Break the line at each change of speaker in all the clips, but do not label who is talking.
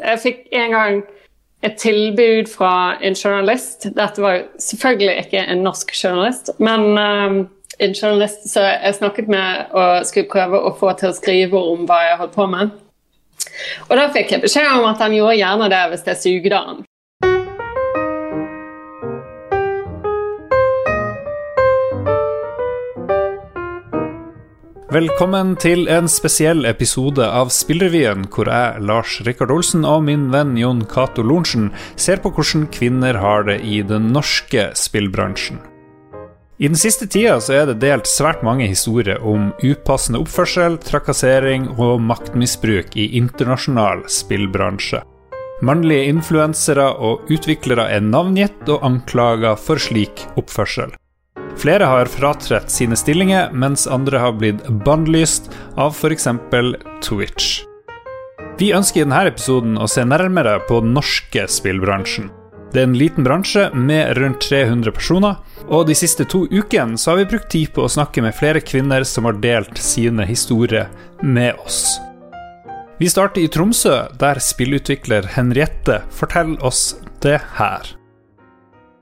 Jeg fikk en gang et tilbud fra en journalist. Dette var selvfølgelig ikke en norsk journalist, men um, en journalist som jeg snakket med og skulle prøve å få til å skrive om hva jeg holdt på med. Og da fikk jeg beskjed om at han gjorde gjerne det hvis jeg sugde han.
Velkommen til en spesiell episode av Spillrevyen, hvor jeg, Lars Rikard Olsen og min venn Jon Cato Lorentzen ser på hvordan kvinner har det i den norske spillbransjen. I den siste tida så er det delt svært mange historier om upassende oppførsel, trakassering og maktmisbruk i internasjonal spillbransje. Mannlige influensere og utviklere er navngitt og anklaga for slik oppførsel. Flere har fratrett sine stillinger, mens andre har blitt bannlyst av f.eks. Twitch. Vi ønsker i denne episoden å se nærmere på den norske spillbransjen. Det er en liten bransje med rundt 300 personer, og de siste to ukene så har vi brukt tid på å snakke med flere kvinner som har delt sine historier med oss. Vi starter i Tromsø, der spillutvikler Henriette forteller oss det her.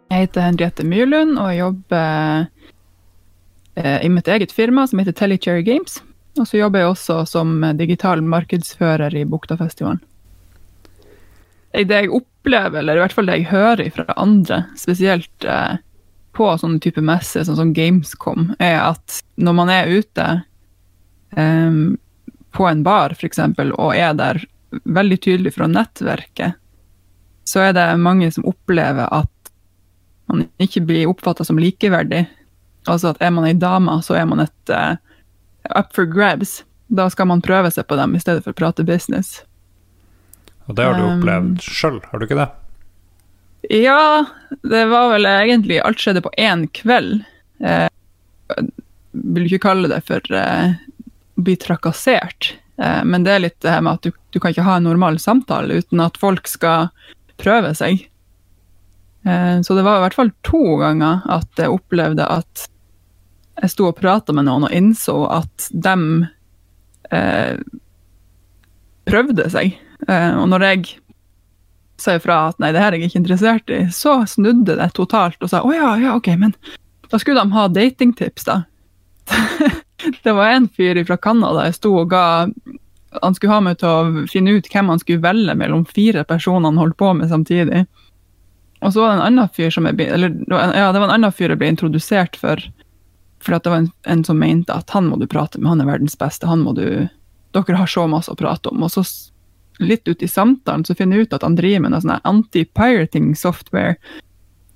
Jeg heter Henriette Myrlund og jobber eh, i mitt eget firma som heter Telecherry Games. Og så jobber jeg også som digital markedsfører i Buktafestivalen. Det jeg opplever, eller i hvert fall det jeg hører fra andre, spesielt eh, på sånne type messer sånn som Gamescom, er at når man er ute eh, på en bar f.eks. og er der veldig tydelig fra nettverket, så er det mange som opplever at man ikke blir oppfatta som likeverdig. Altså at er man ei dame, så er man et uh, up for grabs. Da skal man prøve seg på dem i stedet for å prate business.
Og det har du um, opplevd sjøl, har du ikke det?
Ja, det var vel egentlig Alt skjedde på én kveld. Eh, vil ikke kalle det for uh, å bli trakassert, uh, men det er litt det her med at du, du kan ikke ha en normal samtale uten at folk skal prøve seg. Eh, så det var i hvert fall to ganger at jeg opplevde at jeg sto og prata med noen og innså at de eh, prøvde seg. Eh, og når jeg sa ifra at nei, det her er jeg ikke interessert i, så snudde det totalt og sa å ja, ja, ok, men da skulle de ha datingtips, da. det var en fyr fra Canada jeg sto og ga Han skulle ha meg til å finne ut hvem han skulle velge mellom fire personer han holdt på med samtidig. Og så var det en annen fyr som jeg eller, ja, det var en annen fyr jeg ble introdusert for. For det var en, en, som mente at han må du prate med, han er verdens beste. han må du, Dere har så masse å prate om. Og så litt ut i samtalen så finner jeg ut at han driver med noe sånn anti-pirating software.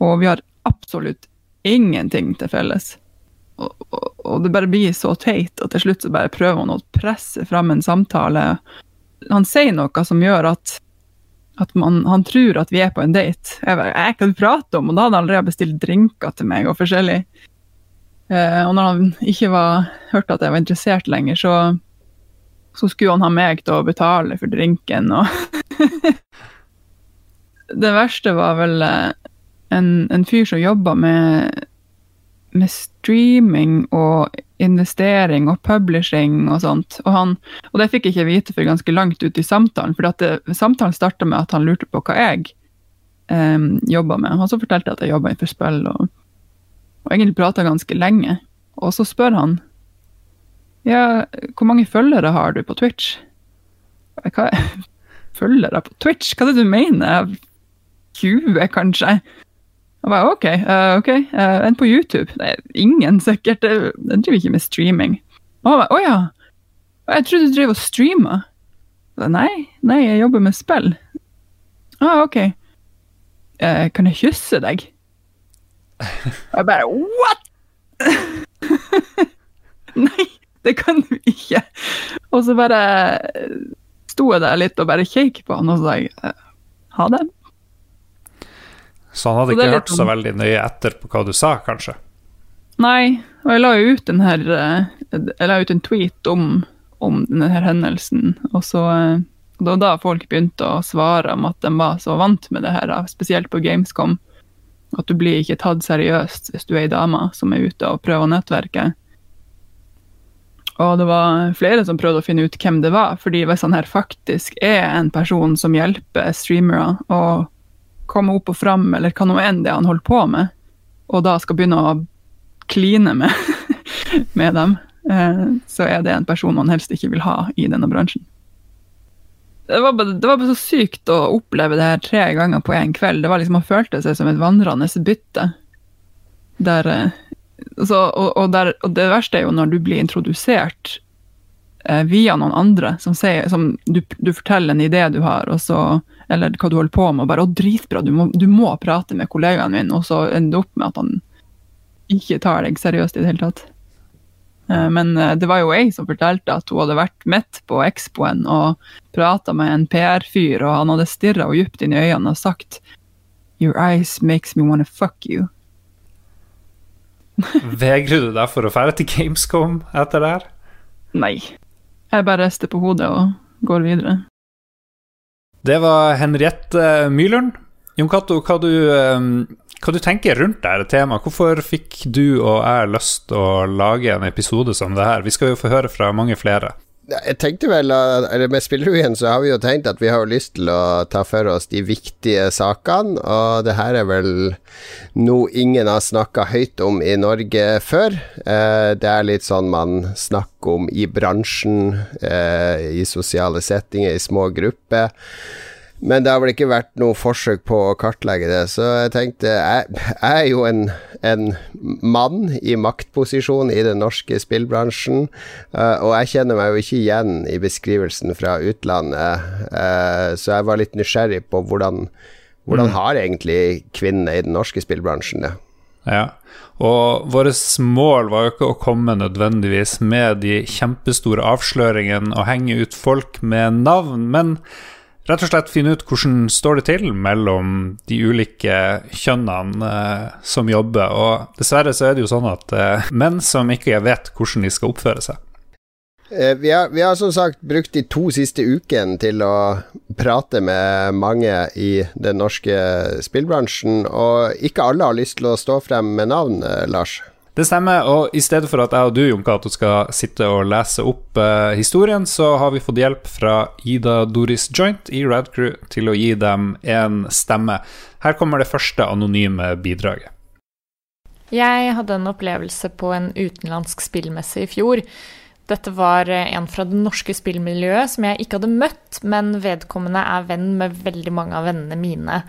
Og vi har absolutt ingenting til felles. Og, og, og, det bare blir så teit, og til slutt så bare prøver han å presse fram en samtale. Han sier noe som gjør at at man, han tror at vi er på en date. Jeg jeg kan prate om, og da hadde han allerede bestilt drinker til meg og forskjellig. Eh, og når han ikke var, hørte at jeg var interessert lenger, så, så skulle han ha meg til å betale for drinken. Og det verste var vel eh, en, en fyr som jobba med, med streaming og investering og publishing og sånt. Og, han, og det fikk jeg ikke vite for ganske langt ut i samtalen, for samtalen starta med at han lurte på hva jeg um, jobba med. Og så fortalte jeg at jeg jobba innenfor spill, og, og egentlig prata ganske lenge. Og så spør han ja, hvor mange følgere har du på Twitch? Hva Følgere på Twitch? Hva er det du mener? 20, kanskje? Og bare OK, uh, ok, uh, en på YouTube. Det er ingen sikkert. Den driver ikke med streaming. Å oh, ja. Jeg trodde du driver og streama. Nei, nei, jeg jobber med spill. Ah, OK. Uh, kan jeg kysse deg? Og jeg bare What?! nei, det kan du ikke. Og så bare sto jeg der litt og bare kjekk på han, og så sa jeg ha det.
Så han hadde så ikke hørt så sånn- veldig nøye etter på hva du sa, kanskje?
Nei, og jeg la jo ut her eh, Jeg la ut en tweet om, om denne hendelsen, og så og det var da folk begynte å svare om at de var så vant med det her, spesielt på Gamescom. At du blir ikke tatt seriøst hvis du er ei dame som er ute og prøver å nettverke. Og det var flere som prøvde å finne ut hvem det var, fordi hvis han her faktisk er en person som hjelper streamere å komme opp og fram, eller hva nå enn det han holder på med, og da skal begynne å kline med, med dem, eh, så er det en person man helst ikke vil ha i denne bransjen. Det var, bare, det var bare så sykt å oppleve det her tre ganger på én kveld. Det var liksom, Man følte seg som et vandrende bytte. Der eh, så, og, og, der, og, det verste er jo når du blir introdusert eh, via noen andre, som, sier, som du, du, forteller en idé du har, og så, eller hva du holder på med, og bare 'Å, dritbra, du må, du må prate med kollegaen min', og så ender det opp med at han ikke tar deg seriøst i det hele tatt. Eh, men eh, det var jo ei som fortalte at hun hadde vært midt på Expoen og prata med en PR-fyr, og han hadde stirra henne dypt inn i øynene og sagt 'Your eyes makes me wanna fuck you'.
Vegrer du deg for å fære til Gamescom etter det her?
Nei. Jeg bare rister på hodet og går videre.
Det var Henriette Mylund. Jon Cato, hva, ehm, hva, du tenker rundt dette temaet? Hvorfor fikk du og jeg lyst til å lage en episode som det her? Vi skal jo få høre fra mange flere.
Jeg tenkte vel, eller Med spillerevyen så har vi jo tenkt at vi har lyst til å ta for oss de viktige sakene, og det her er vel noe ingen har snakka høyt om i Norge før. Eh, det er litt sånn man snakker om i bransjen, eh, i sosiale settinger, i små grupper. Men det har vel ikke vært noe forsøk på å kartlegge det, så jeg tenkte Jeg, jeg er jo en, en, mann i maktposisjon i den norske spillbransjen, uh, og jeg kjenner meg jo ikke igjen i beskrivelsen fra utlandet, uh, så jeg var litt nysgjerrig på hvordan, hvordan mm. har egentlig kvinnene i den norske spillbransjen det?
Ja, og vårt mål var jo ikke å komme nødvendigvis med de kjempestore avsløringene og henge ut folk med navn, men rett og slett finne ut hvordan står det til mellom de ulike kjønnene eh, som jobber. Og dessverre så er det jo sånn at eh, menn som ikke vet hvordan de skal oppføre seg.
Eh, vi har, vi har, som sagt brukt de to siste ukene til å prate med mange i den norske spillbransjen, og ikke alle har lyst til å stå frem med navn, eh, Lars.
Det stemmer, og i stedet for at jeg og du, Jon Cato, skal sitte og lese opp eh, historien, så har vi fått hjelp fra Ida Doris Joint i Radcrew til å gi dem en stemme. Her kommer det første anonyme bidraget.
Jeg hadde en opplevelse på en utenlandsk spillmesse i fjor. Dette var en fra det norske spillmiljøet som jeg ikke hadde møtt, men vedkommende er venn med veldig mange av vennene mine.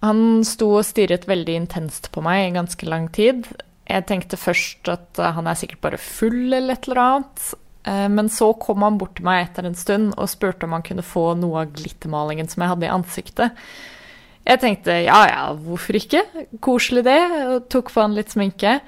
Han sto og stirret veldig intenst på meg i ganske lang tid, jeg tenkte først at eh, han er sikkert bare full eller et eller annet. Eh, men så kom han bort til meg etter en stund og spurte om han kunne få noe av glittermalingen som jeg hadde i ansiktet. Jeg tenkte ja ja, hvorfor ikke? Koselig det. Og tok på han litt sminke.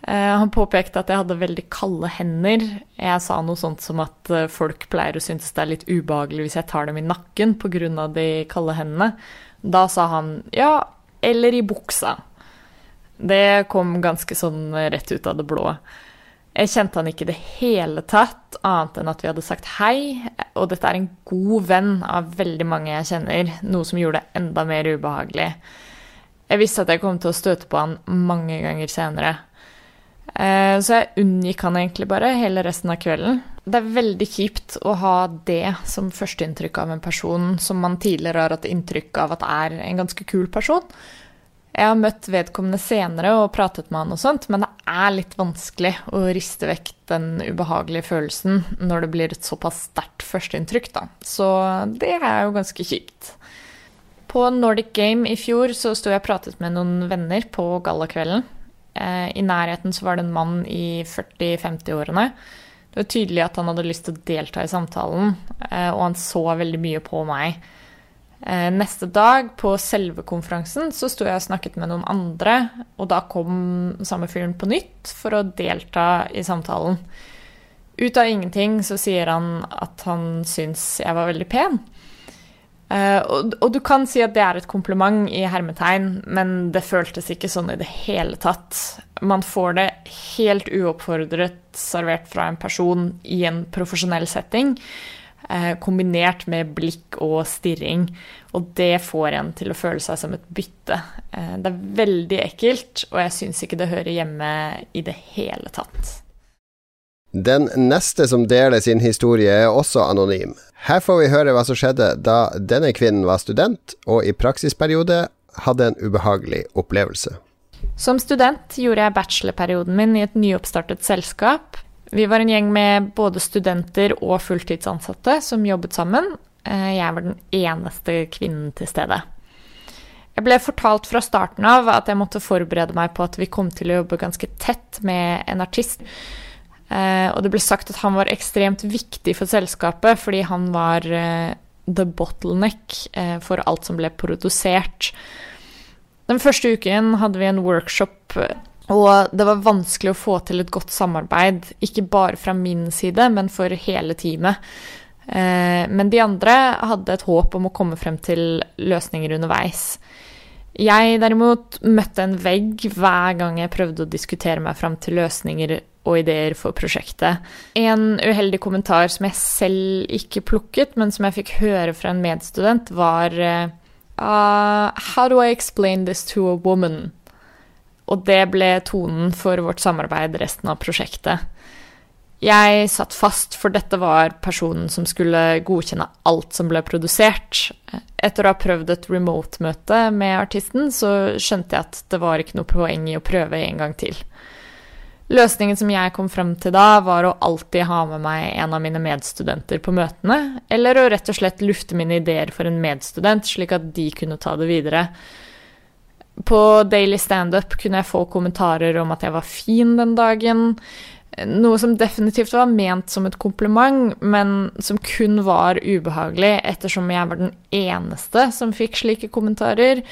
Eh, han påpekte at jeg hadde veldig kalde hender. Jeg sa noe sånt som at folk pleier å synes det er litt ubehagelig hvis jeg tar dem i nakken pga. de kalde hendene. Da sa han ja, eller i buksa. Det kom ganske sånn rett ut av det blå. Jeg kjente han ikke i det hele tatt, annet enn at vi hadde sagt hei. Og dette er en god venn av veldig mange jeg kjenner, noe som gjorde det enda mer ubehagelig. Jeg visste at jeg kom til å støte på han mange ganger senere. Eh, så jeg unngikk han egentlig bare hele resten av kvelden. Det er veldig kjipt å ha det som førsteinntrykk av en person som man tidligere har hatt inntrykk av at er en ganske kul person. Jeg har møtt vedkommende senere og pratet med han og sånt, men det er litt vanskelig å riste vekk den ubehagelige følelsen når det blir et såpass sterkt førsteinntrykk, da. Så det er jo ganske kjipt. På Nordic Game i fjor så sto jeg og pratet med noen venner på gallakvelden. Eh, I nærheten så var det en mann i 40-50-årene. Det var tydelig at han hadde lyst til å delta i samtalen, eh, og han så veldig mye på meg. Eh, neste dag, på selve konferansen, så sto jeg og snakket med noen andre, og da kom samme fyren på nytt for å delta i samtalen. Ut av ingenting så sier han at han syns jeg var veldig pen. Uh, og, og, du kan si at det er et kompliment i hermetegn, men det føltes ikke sånn i det hele tatt. Man får det helt uoppfordret servert fra en person i en profesjonell setting. Eh, kombinert med blikk og stirring. Og det får en til å føle seg som et bytte. Eh, det er veldig ekkelt, og jeg syns ikke det hører hjemme i det hele tatt.
Den neste som deler sin historie, er også anonym. Her får vi høre hva som skjedde da denne kvinnen var student og i praksisperiode hadde en ubehagelig opplevelse.
Som student gjorde jeg bachelorperioden min i et nyoppstartet selskap. Vi var en gjeng med både studenter og fulltidsansatte som jobbet sammen. Eh, jeg var den eneste kvinnen til stede. Jeg ble fortalt fra starten av at jeg måtte forberede meg på at vi kom til å jobbe ganske tett med en artist. Eh, og det ble sagt at han var ekstremt viktig for selskapet fordi han var eh, the bottleneck for alt som ble produsert. Den første uken hadde vi en workshop, og det var vanskelig å få til et godt samarbeid. Ikke bare fra min side, men for hele teamet. Eh, men de andre hadde et håp om å komme frem til løsninger underveis. Jeg derimot møtte en vegg hver gang jeg prøvde å diskutere meg frem til løsninger og ideer for prosjektet. En uheldig kommentar som jeg selv ikke plukket, men som jeg fikk høre fra en medstudent, var Uh, how do I explain this to a woman? Og det ble tonen for vårt samarbeid resten av prosjektet. Jeg satt fast, for dette var personen som skulle godkjenne alt som ble produsert. Etter å ha prøvd et remote-møte med artisten, så skjønte jeg at det var ikke noe poeng i å prøve en gang til. Løsningen som jeg kom frem til da, var å alltid ha med meg en av mine medstudenter på møtene, eller å rett og slett lufte mine ideer for en medstudent, slik at de kunne ta det videre. På Daily Standup kunne jeg få kommentarer om at jeg var fin den dagen, noe som definitivt var ment som et kompliment, men som kun var ubehagelig ettersom jeg var den eneste som fikk slike kommentarer,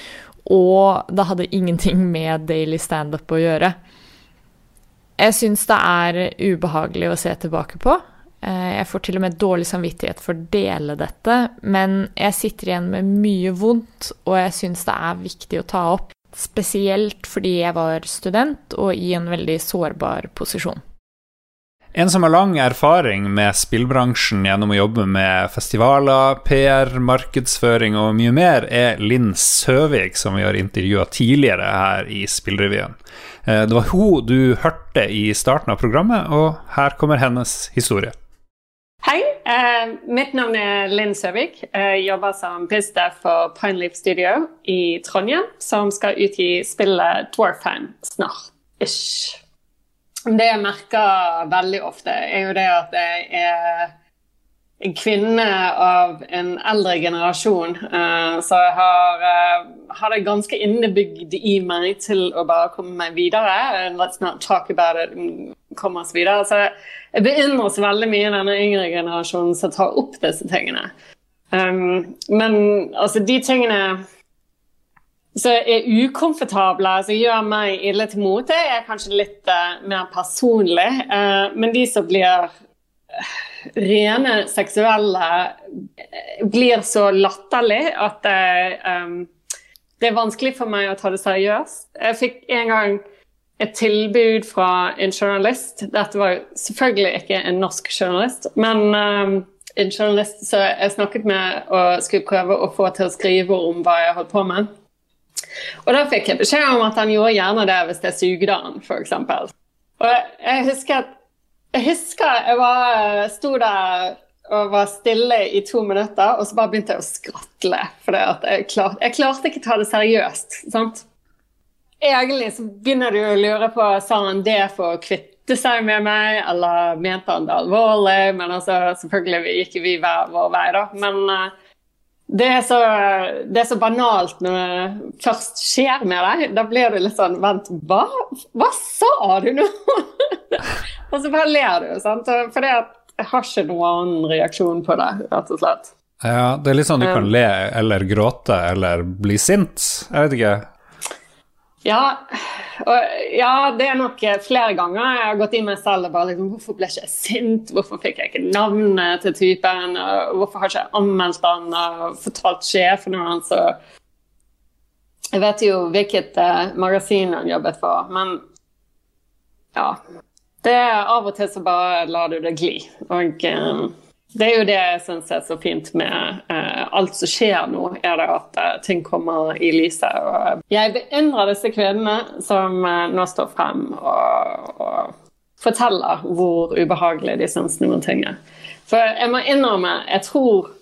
og det hadde ingenting med Daily Standup å gjøre. Jeg syns det er ubehagelig å se tilbake på. Eh, jeg får til og med dårlig samvittighet for å dele dette, men jeg sitter igjen med mye vondt, og jeg syns det er viktig å ta opp. Spesielt fordi jeg var student og i en veldig sårbar posisjon.
En som har lang erfaring med spillbransjen gjennom å jobbe med festivaler, PR, markedsføring og mye mer, er Linn Søvik, som vi har intervjua tidligere her i Spillrevyen. Eh, det var hun du hørte i starten av programmet, og her kommer hennes historie.
Hei, eh, mitt navn er Linn Søvik. Jeg jobber som bizdef for Pineleaf Studio i Trondheim, som skal utgi spillet Dwarfheim snart. Ish. Det jeg merker veldig ofte, er jo det at jeg er kvinne av en eldre generasjon. Uh, så jeg har, uh, har, det ganske innebygd i meg til å bare komme meg videre. Let's not talk about it. Komme oss videre. Så jeg beundrer så veldig mye denne yngre generasjonen som tar opp disse tingene. Um, men altså, de tingene som er ukomfortable, som gjør meg ille til mote, er kanskje litt uh, mer personlig. men de som blir rene seksuelle eh, blir så latterlig at det, um, det er vanskelig for meg å ta det seriøst. Jeg fikk en gang et tilbud fra en journalist. Dette var selvfølgelig ikke en norsk journalist, men um, en journalist som jeg snakket med og skulle prøve å få til å skrive om hva jeg holdt på med. Og da fikk jeg beskjed om at han gjorde gjerne det hvis jeg sugde han, f.eks. Og jeg husker at jeg husker jeg var, sto der og var stille i to minutter, og så bare begynte jeg å skratle. For jeg, klart, jeg klarte ikke ta det seriøst. sant? Egentlig så begynner du å lure på sa han det for å kvitte seg med meg, eller mente han det alvorlig? Men altså, selvfølgelig gikk vi hver vår vei, da. Men uh, det, er så, det, er så, banalt når det først skjer med deg. Da blir du litt sånn Vent, hva? Hva sa du nå? Og så bare ler du, sant. For jeg har ikke noen annen reaksjon på det, rett og slett.
Ja, det er litt sånn du kan le eller gråte eller bli sint. Jeg vet ikke.
Ja, og, ja, det er nok flere ganger jeg har gått i meg selv og bare liksom Hvorfor ble ikke jeg sint? Hvorfor fikk jeg ikke navnet til typen? Hvorfor har ikke jeg anmeldt han og fortalt sjefen hans? Jeg vet jo hvilket eh, magasin han jobbet for, men ja. Det er Av og til så bare lar du det gli. Og um, det er jo det jeg syns er så fint med eh, alt som skjer nå, er det at eh, ting kommer i lyset. Og jeg beundrer disse kvinnene som eh, nå står frem og, og forteller hvor ubehagelig de syns noen ting er. For jeg må innrømme, jeg tror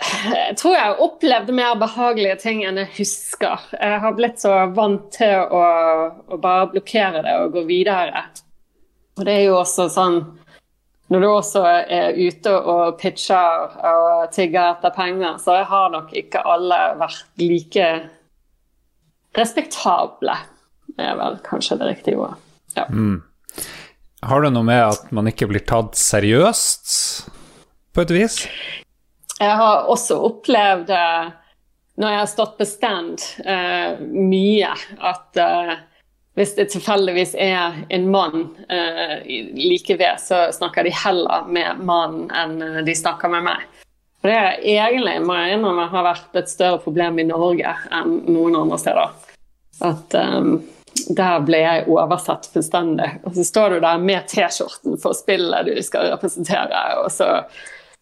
jeg tror jeg har opplevd mer behagelige ting enn jeg husker. Jeg har blitt så vant til å, å bare blokkere det og gå videre. Og det er jo også sånn når du også er ute og pitcher og tigger etter penger, så har nok ikke alle vært like respektable. Det er vel kanskje det riktige ordet. Ja.
Mm. Har det noe med at man ikke blir tatt seriøst, på et vis?
Jeg har også opplevd, eh, når jeg har stått på stand, uh, mye at uh, hvis det tilfeldigvis er en mann eh, like ved, så snakker de heller med mannen enn de snakker med meg. For det er egentlig må jeg innrømme, har vært et større problem i Norge enn noen andre steder. At um, der ble jeg oversatt fullstendig. Og så står du der med T-skjorten for spillet du skal representere, og så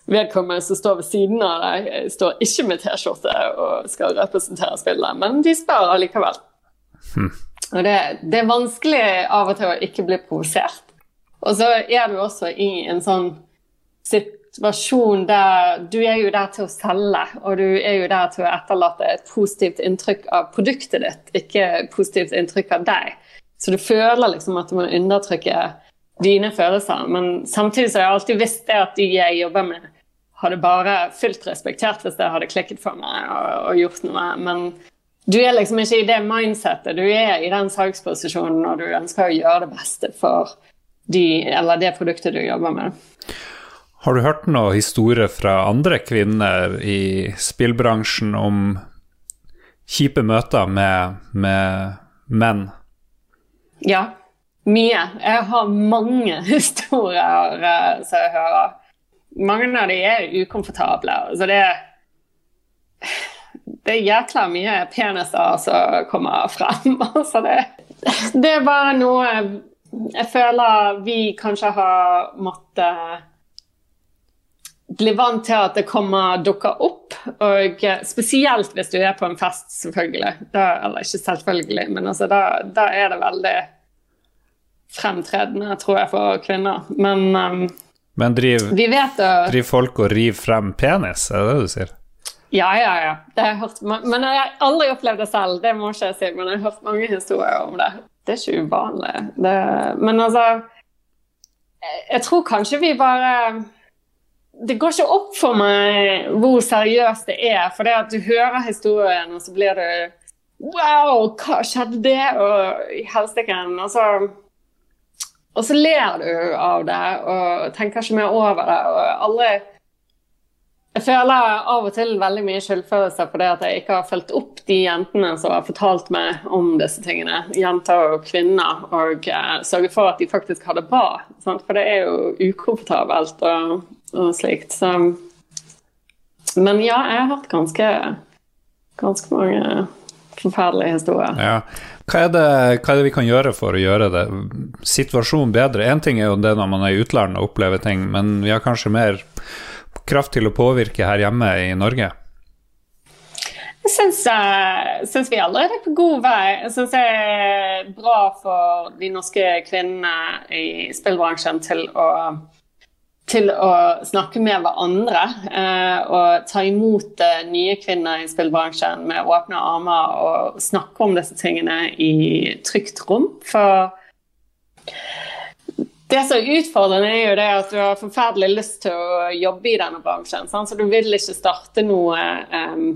vedkommende som står ved siden av deg, står ikke med T-skjorte og skal representere spillet, men de spør allikevel. Hmm. Og det, det, er vanskelig av og til å ikke bli provosert. Og så er du også i en sånn situasjon der du er jo der til å selge, og du er jo der til å etterlate et positivt inntrykk av produktet ditt, ikke positivt inntrykk av deg. Så du føler liksom at du må undertrykke dine følelser. Men samtidig så har jeg alltid visst det at de jeg jobber med, hadde bare fullt respektert hvis det hadde klikket for meg og, og, gjort noe. Men du er liksom ikke i det mindsettet. Du er i den salgsposisjonen og du ønsker å gjøre det beste for de, eller det produktet du jobber med.
Har du hørt noen historier fra andre kvinner i spillbransjen om kjipe møter med, med menn?
Ja, mye. Jeg har mange historier uh, som jeg hører mange av de er ukomfortable. Altså det, det er jækla mye peniser som kommer frem. Altså det, det er bare noe jeg føler vi kanskje har måttet bli vant til at det kommer dukker opp. Og spesielt hvis du er på en fest, selvfølgelig. Da, eller ikke selvfølgelig, men altså, da, da, er det veldig fremtredende, tror jeg, for kvinner. Men um,
men driver driv folk og river frem penis, er det det du sier?
Ja, ja, ja. Det har jeg hørt. Men jeg har aldri opplevd det selv, det må ikke jeg si. Men jeg har hørt mange historier om det. Det er ikke uvanlig. Det... Men altså Jeg tror kanskje vi bare Det går ikke opp for meg hvor seriøst det er. For det at du hører historien, og så blir du Wow, hva skjedde det? Og helsike. så og så ler du av det og tenker ikke mer over det. og alle jeg føler av og til veldig mye skyldfølelse fordi at jeg ikke har fulgt opp de jentene som har fortalt meg om disse tingene. Jenter og kvinner. Og uh, sørge for at de faktisk har det bra. Sant? For det er jo ukomfortabelt og, og slikt. Så. Men ja, jeg har hørt ganske, ganske mange forferdelige historier.
Ja. Hva er, det, hva er, det, vi kan gjøre for å gjøre det? situasjonen bedre? Én ting er jo det når man er i utlandet og opplever ting, men vi har kanskje mer kraft til å påvirke her hjemme i Norge?
Jeg syns, uh, vi allerede er på god vei. Jeg syns det er bra for de norske kvinnene i spillbransjen til å til å snakke med hverandre eh, og ta imot eh, nye kvinner i spillbransjen med åpne armer og snakke om disse tingene i trygt rom. For det som er utfordrende, er jo det at du har forferdelig lyst til å jobbe i denne bransjen. Sant? Så du vil ikke starte noe, um,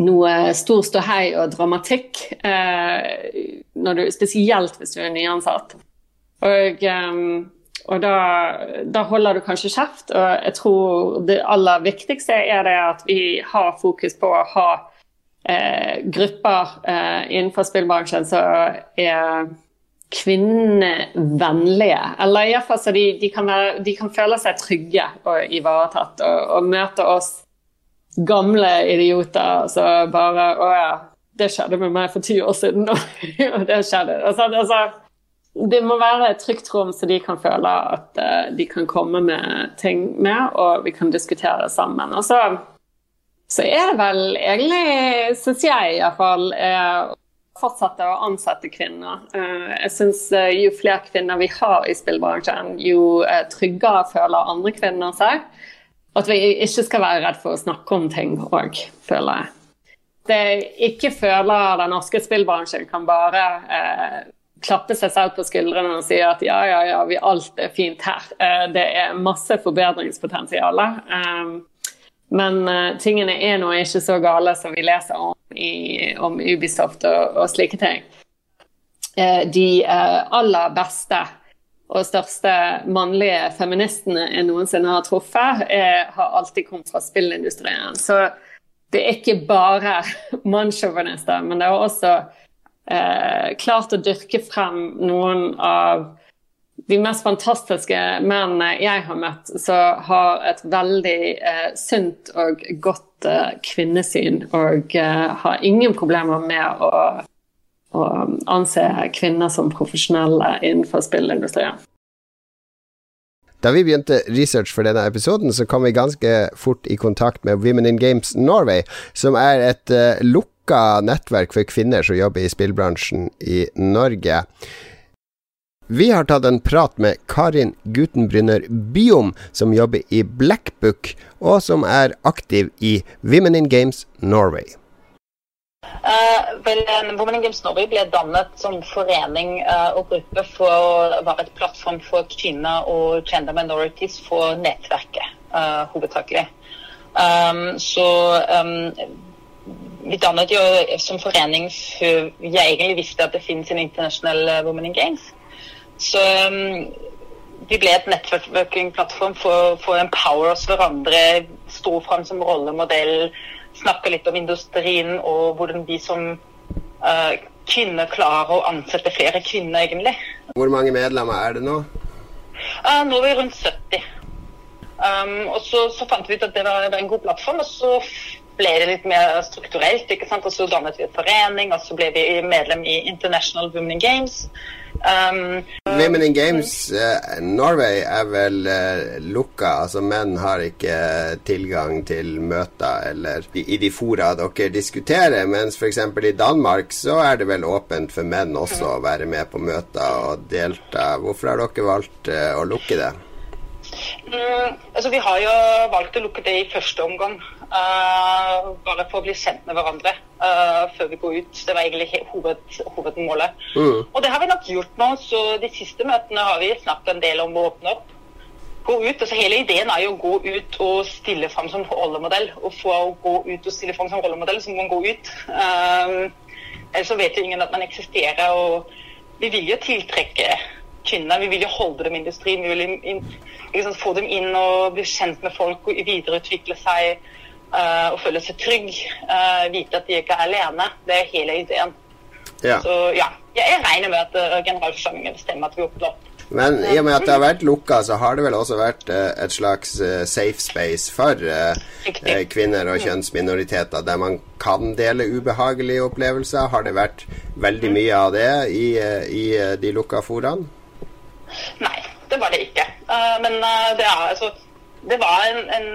noe stor ståhei og dramatikk, uh, du, spesielt hvis du er nyansatt. Og um, og da, da, holder du kanskje kjeft. Og jeg tror det aller viktigste er det at vi har fokus på å ha eh, grupper eh, innenfor spillbransjen som er kvinnevennlige. Eller iallfall så de, de, kan være, de kan føle seg trygge og ivaretatt. Og, og møte oss gamle idioter som bare Å ja, det skjedde med meg for ti år siden, og det skjedde. Altså, altså det må være et trygt rom, så de kan føle at uh, de kan komme med ting med, og vi kan diskutere det sammen. Og så, så er det vel egentlig, syns jeg iallfall, uh, fortsette å ansette kvinner. Uh, jeg synes uh, Jo flere kvinner vi har i spillbransjen, jo uh, tryggere føler andre kvinner seg. At vi ikke skal være redd for å snakke om ting òg, føler jeg. Det ikke føler den norske spillbransjen kan bare klappe seg selv på skuldrene og si at ja, ja, ja, vi, alt er fint her. det er masse forbedringspotensial. Um, men uh, tingene er nå ikke så gale som vi leser om, i, om Ubisoft og, og slike ting. Uh, de uh, aller beste og største mannlige feministene jeg noensinne har truffet, har alltid kommet fra spillindustrien. Så det er ikke bare mannssjåvinister, men det er også klart å dyrke frem noen av de mest fantastiske mennene jeg har møtt, som har et veldig eh, sunt og godt eh, kvinnesyn. Og eh, har ingen problemer med å, å, anse kvinner som profesjonelle innenfor spillindustrien.
Da vi begynte research for denne episoden, så kom vi ganske fort i kontakt med Women in Games Norway, som er et uh, lukka nettverk for kvinner som jobber i spillbransjen i Norge. Vi har tatt en prat med Karin Gutenbrynner Biom, som jobber i Blackbook, og som er aktiv i Women in Games Norway.
Uh, vel, Women in Games Norway ble dannet som forening uh, og gruppe for å være et plattform for kvinner og gender minorities for nettverket, uh, hovedsakelig. Um, så um, vi dannet jo som forening før jeg egentlig visste at det finnes en internasjonal Women in Games. Så um, vi ble et networking-plattform for, for å empower oss hverandre, stå fram som rollemodell, snakke litt om industrien og hvordan vi som uh, kvinner klarer å ansette flere kvinner, egentlig.
Hvor mange medlemmer er det nå?
Uh, nå er vi rundt 70. Um, og så, så, fant vi ut at det var, en god plattform, og så ble det litt mer strukturelt. ikke sant? Og så dannet vi en forening, og så ble vi medlem i International Women in Games.
Um, Women in Games uh, Norway er vel uh, lukka, altså menn har ikke tilgang til møter eller i, i de fora dere diskuterer, mens f.eks. i Danmark så er det vel åpent for menn også å være med på møter og delta. Hvorfor har dere valgt uh, å lukke det?
Mm, altså Vi har jo valgt å lukke det i første omgang, uh, bare for å bli kjent med hverandre uh, før vi går ut. Det var egentlig hoved, hovedmålet. Mm. Og det har vi nok gjort nå. så De siste møtene har vi snakket en del om å åpne opp. Gå ut, altså Hele ideen er jo å gå ut og stille fram som rollemodell. Og for å gå ut og stille fram som rollemodell, så må man gå ut. Um, ellers så vet jo ingen at man eksisterer. og vi vil jo tiltrekke kvinner. Vi vil jo holde dem i industrien. Vi vil in, liksom, få dem inn og bli kjent med folk og videreutvikle seg uh, og føle seg trygg. Uh, vite at de ikke er alene. Det er hele ideen. Ja. Så ja, jeg regner med at uh, generalforsamlingen bestemmer at vi åpner opp.
Men i og med at det har vært lukka, så har det vel også vært et slags safe space for kvinner og kjønnsminoriteter, der man kan dele ubehagelige opplevelser. Har det vært veldig mye av det i, i de lukka foraene?
Nei, det var det ikke. Uh, men uh, det, er, altså, det var en, en,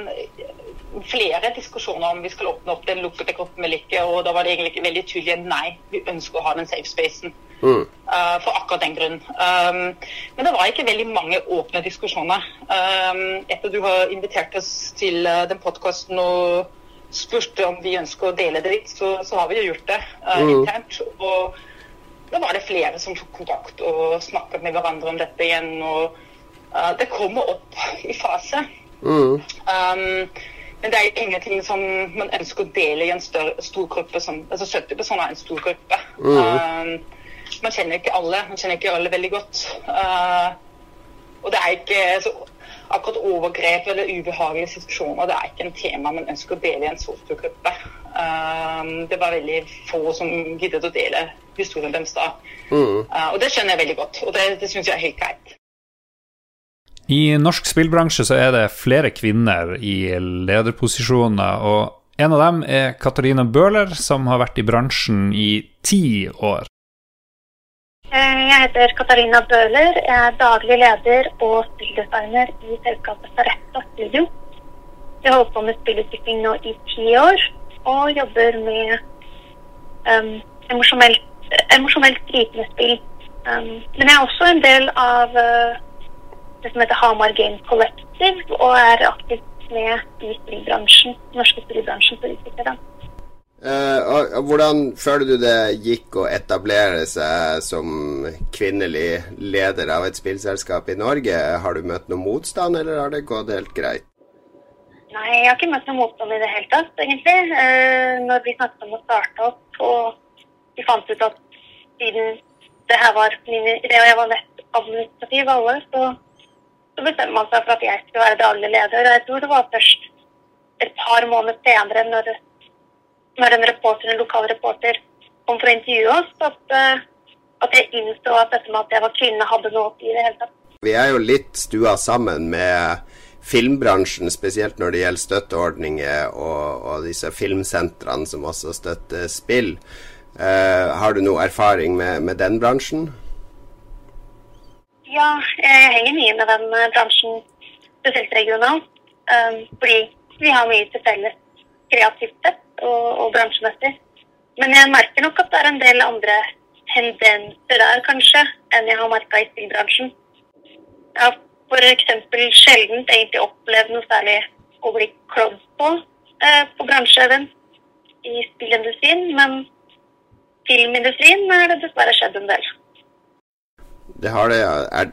flere diskusjoner om vi skulle åpne opp den lukkede gruppen eller ikke, og da var det egentlig veldig tydelig nei, vi ønsker å ha den safe spacen. Mm. Uh, for akkurat den grunn. Men det var ikke veldig mange åpne diskusjoner. Etter du har invitert oss til den podkasten og spurte om vi ønsker å dele det litt, så, så har vi jo gjort det mm. internt. og da var det flere som tok kontakt og snakket med hverandre om dette igjen. og uh, Det kommer opp i fase. Mm. Um, men det er ingenting som man ønsker å dele i en større, stor gruppe. Som, altså 70 personer er en stor gruppe. Mm. Um, man kjenner ikke alle. Man kjenner ikke alle veldig godt. Uh, og det er ikke altså, akkurat overgrep eller ubehagelige situasjoner det er ikke en tema man ønsker å dele i en så stor gruppe. Um, det var veldig få som giddet å dele historien deres da. Mm. Uh, og det skjønner jeg veldig godt, og det, det syns jeg er helt greit.
I norsk spillbransje så er det flere kvinner i lederposisjoner, og en av dem er Katarina Bøhler, som har vært i bransjen i ti år.
Eh, jeg heter Katarina Bøhler. Jeg er daglig leder og spilldesigner i selskapet Saretta Studio. Jeg har holdt på med spillutvikling nå i ti år og jobber med um, emosjonelt emosjonelt gripende spill. Um, men jeg er også en del av uh, det som heter Hamar Game Collective, og er aktivt med i spillbransjen, norske spillbransjen for å utvikle den.
Uh, hvordan føler du det gikk å etablere seg som kvinnelig leder av et spillselskap i Norge? Har du møtt noe motstand, eller har det gått helt greit?
Nei, jeg har ikke møtt noe motstand i det hele tatt, egentlig. Uh, når vi snakket om å starte opp, og vi fant ut at siden det her var min idé, og jeg var mest administrativ alle, så, så bestemte man seg for at jeg skulle være daglig leder. Og jeg tror det var først et par måneder senere, når når en reporter, en lokal reporter kom for å intervjue oss, at, eh, at jeg innså at dette med at jeg var kvinne, hadde noe å si i det hele tatt.
Vi er jo litt stua sammen med filmbransjen, spesielt når det gjelder støtteordninger og, og disse filmsentrene som også støtter spill. Uh, har du noe erfaring med, med, den bransjen?
Ja, jeg henger mye med den eh, bransjen, spesielt regionalt. Um, fordi vi har mye til felles kreativt sett og, og bransjemessig. Men jeg merker nok at det er en del andre tendenser der, kanskje, enn jeg har merka i spillbransjen. Jeg har f.eks. sjelden egentlig opplevd noe særlig å bli klådd på eh, på bransjeevent i spillindustrien, men filmindustrien er det dessverre skjedd en del.
Det har det, er,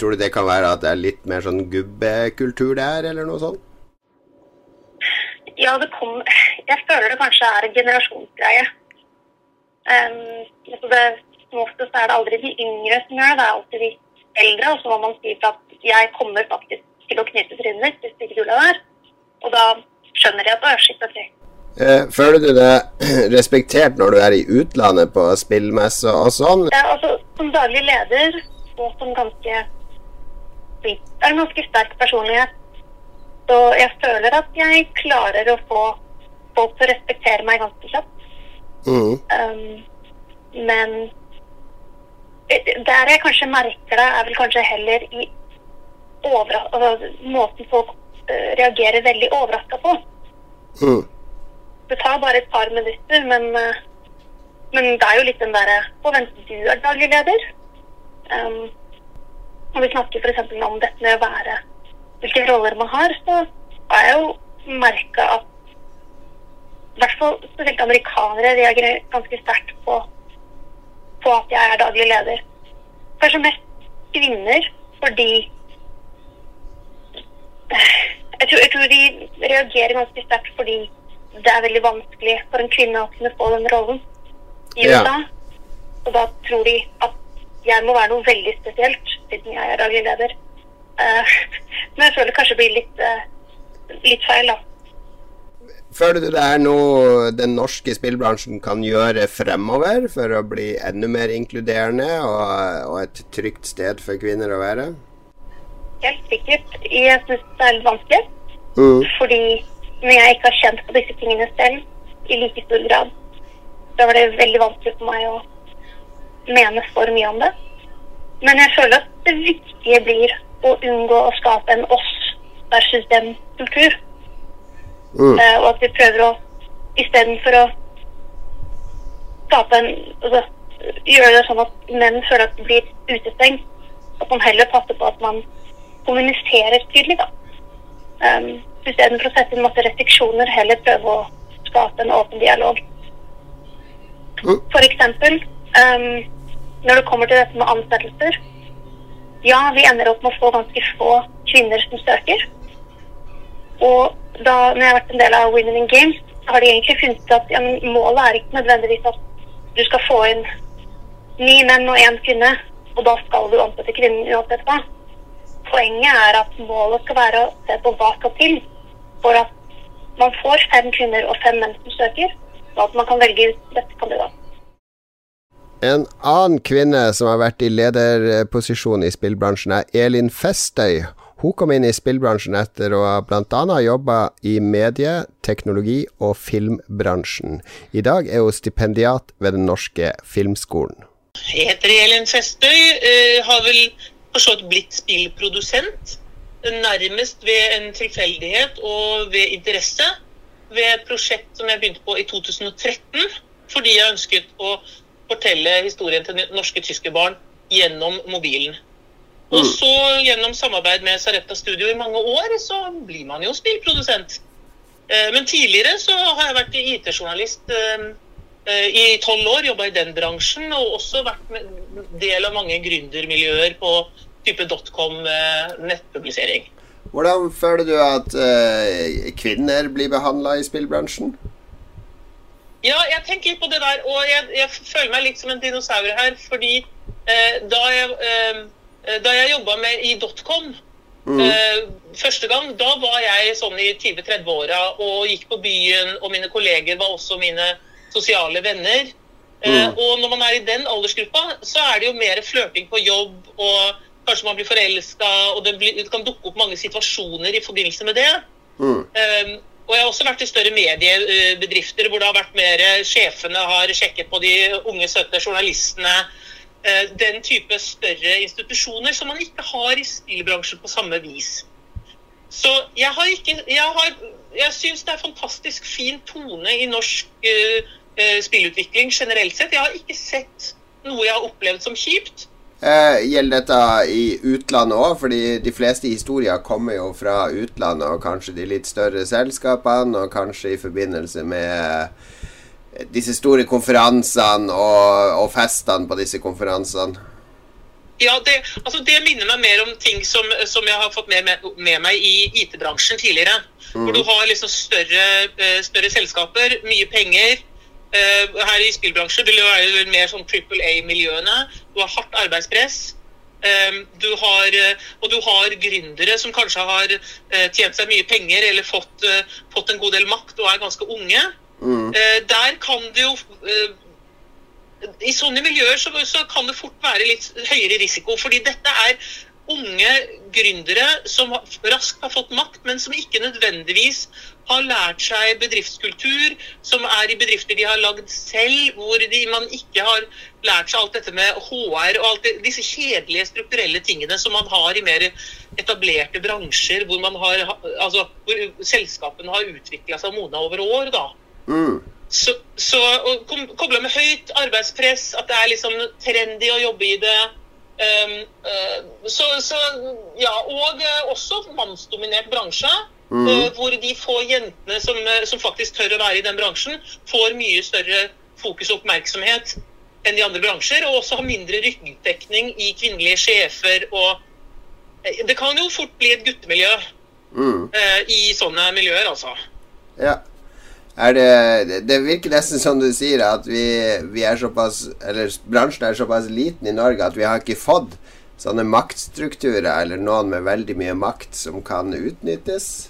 Tror du det kan være at det er litt mer sånn gubbekultur der, eller noe sånt?
Ja, det kom Jeg føler det kanskje er en generasjonsgreie. Um, det, som oftest er det aldri de yngre som gjør det, det er alltid de eldre. Og så må man si at jeg kommer faktisk til å knyte trynet mitt hvis ikke du lar være. Og da skjønner de at å, shit, ok.
Eh, føler du deg respektert når du er i utlandet på spillmesse og sånn?
Ja, altså, som daglig leder og som ganske er en ganske sterk personlighet så jeg føler at jeg klarer å få folk til å respektere meg ganske kjapt. Mm. Um, men der jeg kanskje merker det, er vel kanskje heller i altså, måten folk uh, reagerer veldig overraska på. Mm. Det tar bare et par minutter, men, uh, men det er jo litt den derre på vent, du er daglig leder? Um, når vi snakker f.eks. om dette med å være hvilke roller man har, så har jeg jo merka at i hvert fall spesielt amerikanere reagerer ganske sterkt på, på at jeg er daglig leder. Kanskje mest kvinner, fordi jeg tror, jeg tror, de reagerer ganske sterkt fordi det er veldig vanskelig for en kvinne å kunne få den rollen i USA. Ja. Og da tror de at jeg må være noe veldig spesielt, siden jeg er daglig leder. Uh, men jeg føler det kanskje blir litt, uh, litt feil, da.
Føler du det er noe den norske spillbransjen kan gjøre fremover for å bli enda mer inkluderende og, og et trygt sted for kvinner å være?
Helt sikkert. Jeg syns det er litt vanskelig. Mm. Fordi når jeg ikke har kjent på disse tingene selv i like stor grad, da var det veldig vanskelig for meg å mene for mye om det. Men jeg føler at det viktige blir å unngå å skape en oss versus dem-kultur. Mm. Uh, og at vi prøver å istedenfor å skape en altså, Gjøre det sånn at menn føler at de blir utestengt. At man heller passer på at man kommuniserer tydelig, da. Um, Istedenfor å sette inn masse restriksjoner, heller prøve å skape en åpen dialog. F.eks. Um, når det kommer til dette med ansettelser ja, vi ender opp med å få ganske få kvinner som søker. Og da når jeg har vært en del av Women in Games, så har de egentlig funnet ut at ja, målet er ikke nødvendigvis at du skal få inn ni menn og én kvinne, og da skal du ansette kvinnen uansett hva. Poenget er at målet skal være å se på hva skal til for at man får fem kvinner og fem menn som søker, og at man kan velge ut dette kandidat.
En annen kvinne som har vært i lederposisjon i spillbransjen, er Elin Festøy. Hun kom inn i spillbransjen etter å ha bl.a. jobba i medie-, teknologi- og filmbransjen. I dag er hun stipendiat ved Den norske filmskolen.
Jeg heter Elin Festøy. Uh, har vel for blitt spillprodusent. Nærmest ved en tilfeldighet og ved interesse. Ved et prosjekt som jeg begynte på i 2013. Fordi jeg ønsket å fortelle historien til norske tyskerbarn gjennom mobilen. Og
Mm.
så gjennom samarbeid med Sarepta Studio i mange år, så blir man jo spillprodusent. Eh, Men tidligere så har jeg vært IT-journalist eh, eh, i tolv år, jobba i den bransjen, og også vært del av mange gründermiljøer på type dotcom eh.
Hvordan føler du at uh, kvinner blir behandla i spillbransjen?
Ja, jeg tenker litt på det der, og jeg, jeg føler meg litt som en dinosaur her, fordi uh, da jeg, uh, da jeg jobba med i dotcom eh, første gang, da var jeg sånn i 20-30-åra og gikk på byen, og mine kolleger var også mine sosiale venner.
Mm.
og når man er i den aldersgruppa, så er det jo mer flørting på jobb, og kanskje man blir forelska, og det, blir, det kan dukke opp mange situasjoner i forbindelse med det.
Mm.
Um, og jeg har også vært i større mediebedrifter hvor det har vært mer eh, Sjefene har sjekket på de unge, søte journalistene. eh, Den type større institusjoner som man ikke har i spillbransjen på samme vis. Så jeg har ikke Jeg, har, jeg syns det er fantastisk fin tone i norsk uh, spillutvikling generelt sett. Jeg har ikke sett noe jeg har opplevd som kjipt.
Eh, gjelder dette i utlandet òg? Fordi de fleste historier kommer jo fra utlandet, og kanskje de litt større selskapene, og kanskje i forbindelse med eh, disse store konferansene og, og festene på disse konferansene.
Ja, det, altså det minner meg mer om ting som, som jeg har fått med, med, med meg i IT-bransjen tidligere. Hvor du har liksom større, eh, større selskaper, mye penger. Eh, Her i spillbransjen vil det være mer sånn Triple A-miljøene. Du har hardt arbeidspress. Eh, Du har, eh, og du har gründere som kanskje har tjent seg mye penger eller fått, fått en god del makt og er ganske unge.
Mm.
Der kan det jo I sånne miljøer så, så kan det fort være litt høyere risiko, fordi dette er unge gründere som raskt har fått makt, men som ikke nødvendigvis har lært seg bedriftskultur, som er i bedrifter de har lagd selv, hvor de, man ikke har lært seg alt dette med HR og alt det, disse kjedelige strukturelle tingene som man har i mer etablerte bransjer, hvor, man har, altså, hvor selskapene har utvikla seg modna over år. da.
Mm.
Så, så kobla med høyt arbeidspress, at det er liksom trendy å jobbe i det. Um, eh, så, så ja, Og eh, også mannsdominert bransje. Mm. hvor de få jentene som, eh, som faktisk tør å være i den bransjen, får mye større fokus og oppmerksomhet enn de andre bransjer. Og også har mindre ryggdekning i kvinnelige sjefer. og eh, Det kan jo fort bli et guttemiljø
Mm.
eh, i sånne miljøer, altså.
Ja. Det, det- virker nesten som du sier, at vi, vi er såpass Eller bransjen er såpass liten i Norge at vi har ikke fått sånne maktstrukturer, eller noen med veldig mye makt, som kan utnyttes.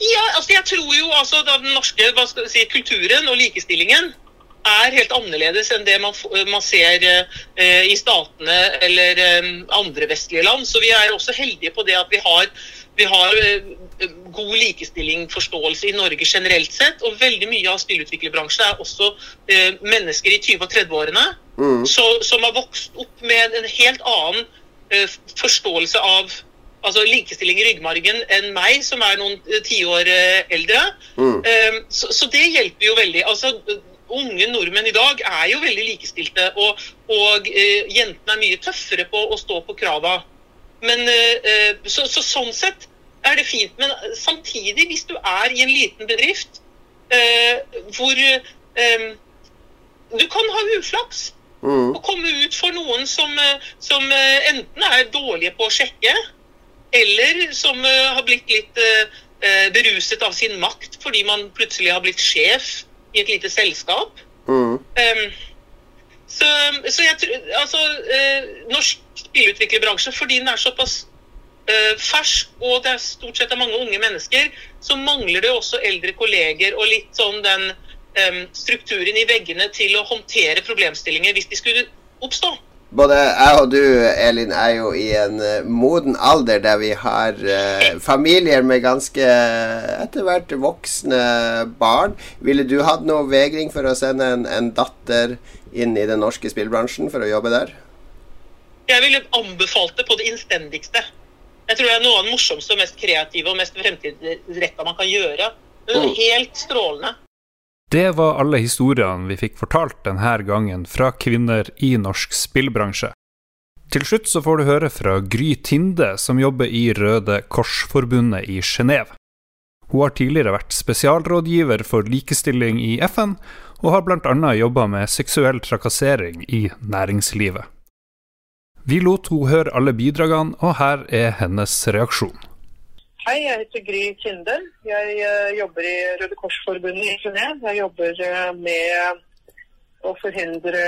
Ja, altså jeg tror jo altså den norske si, kulturen og likestillingen er helt annerledes enn det man, man ser eh, i statene eller eh, andre vestlige land. Så vi er også heldige på det at vi har, vi har eh, god likestillingforståelse i Norge generelt sett. Og veldig mye av spillutviklerbransjen er også eh, mennesker i 20- og 30-årene
Mm.
som har vokst opp med en helt annen eh, forståelse av altså likestilling i ryggmargen enn meg, som er noen tiår eldre.
Mm.
Så, så det hjelper jo veldig. Altså, unge nordmenn i dag er jo veldig likestilte, og, og jentene er mye tøffere på å stå på krava. Men, eh, eh, så, så sånn sett er det fint. Men samtidig, hvis du er i en liten bedrift eh, hvor du kan ha uflaks
Mm.
å komme ut for noen som, som enten er dårlige på å sjekke, eller som har blitt litt beruset av sin makt fordi man plutselig har blitt sjef i et lite selskap.
Mm.
Em, så, så jeg tror Altså, eh, norsk spillutviklerbransje, fordi den er såpass eh, fersk, og det er stort sett mange unge mennesker, så mangler det også eldre kolleger og litt sånn den strukturen i veggene til å håndtere problemstillinger hvis de skulle oppstå.
Både jeg og du, Elin, er jo i en eh, moden alder der vi har eh, familier med ganske etter hvert voksne barn. Ville du hatt noe vegring for å sende en, en datter inn i den norske spillbransjen for å jobbe der?
Jeg ville anbefalt det på det innstendigste. Jeg tror det er noe av det morsomste og mest kreative og mest fremtidsretta man kan gjøre. Det
Mm.
helt strålende.
Det var alle historiene vi fikk fortalt denne gangen fra kvinner i norsk spillbransje. Til slutt så får du høre fra Gry Tinde, som jobber i Røde Kors-forbundet i Genéve. Hun har tidligere vært spesialrådgiver for likestilling i FN, og har bl.a. jobba med seksuell trakassering i næringslivet. Vi lot hun høre alle bidragene, og her er hennes reaksjon.
Hei, jeg heter Gry Kinde. Jeg uh, jobber i Røde Kors-forbundet i Genéve. Jeg jobber uh, med å forhindre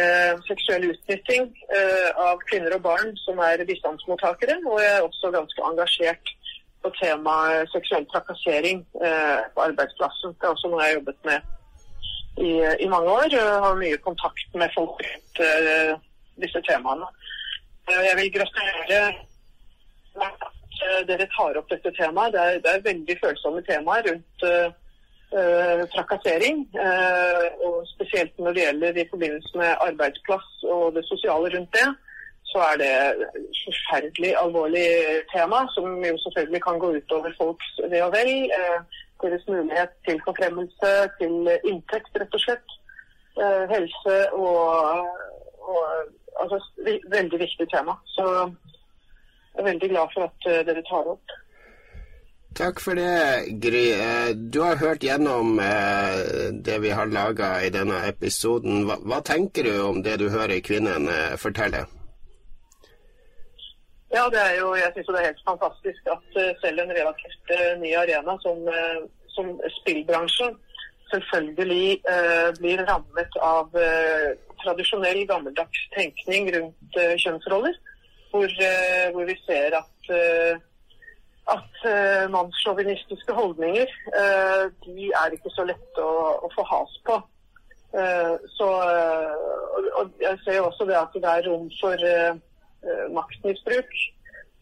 seksuell utnytting uh, av kvinner og barn som er bistandsmottakere. Og jeg er også ganske engasjert på temaet seksuell trakassering på arbeidsplassen. Det er også noe jeg har jobbet med i, i mange år. Jeg har mye kontakt med folk rundt uh, disse temaene. jeg vil gratulere at dere tar opp dette temaet. Det er, det er veldig følsomme temaer rundt uh, trakassering. Uh, og spesielt når det gjelder i forbindelse med arbeidsplass og det sosiale rundt det, så er det et forferdelig alvorlig tema som jo selvfølgelig kan gå utover folks ve og vel. Uh, deres mulighet til forfremmelse, til inntekt, rett og slett. helse og, og altså, veldig viktig tema. Så jeg er veldig glad for at dere tar det opp.
Takk for det, Gry. Eh, du har hørt gjennom eh, det vi har laga i denne episoden. Hva, hva, tenker du om det du hører kvinnen eh, fortelle?
Ja, det er jo, jeg syns det er helt fantastisk at selv en relativt ny arena som, som spillbransjen selvfølgelig eh, blir rammet av eh, tradisjonell, gammeldags tenkning rundt eh, kjønnsroller. Hvor, hvor, vi ser at at mannssjåvinistiske holdninger de er ikke så lette å, å få has på. Så, og, og, jeg ser også det at det er rom for maktmisbruk.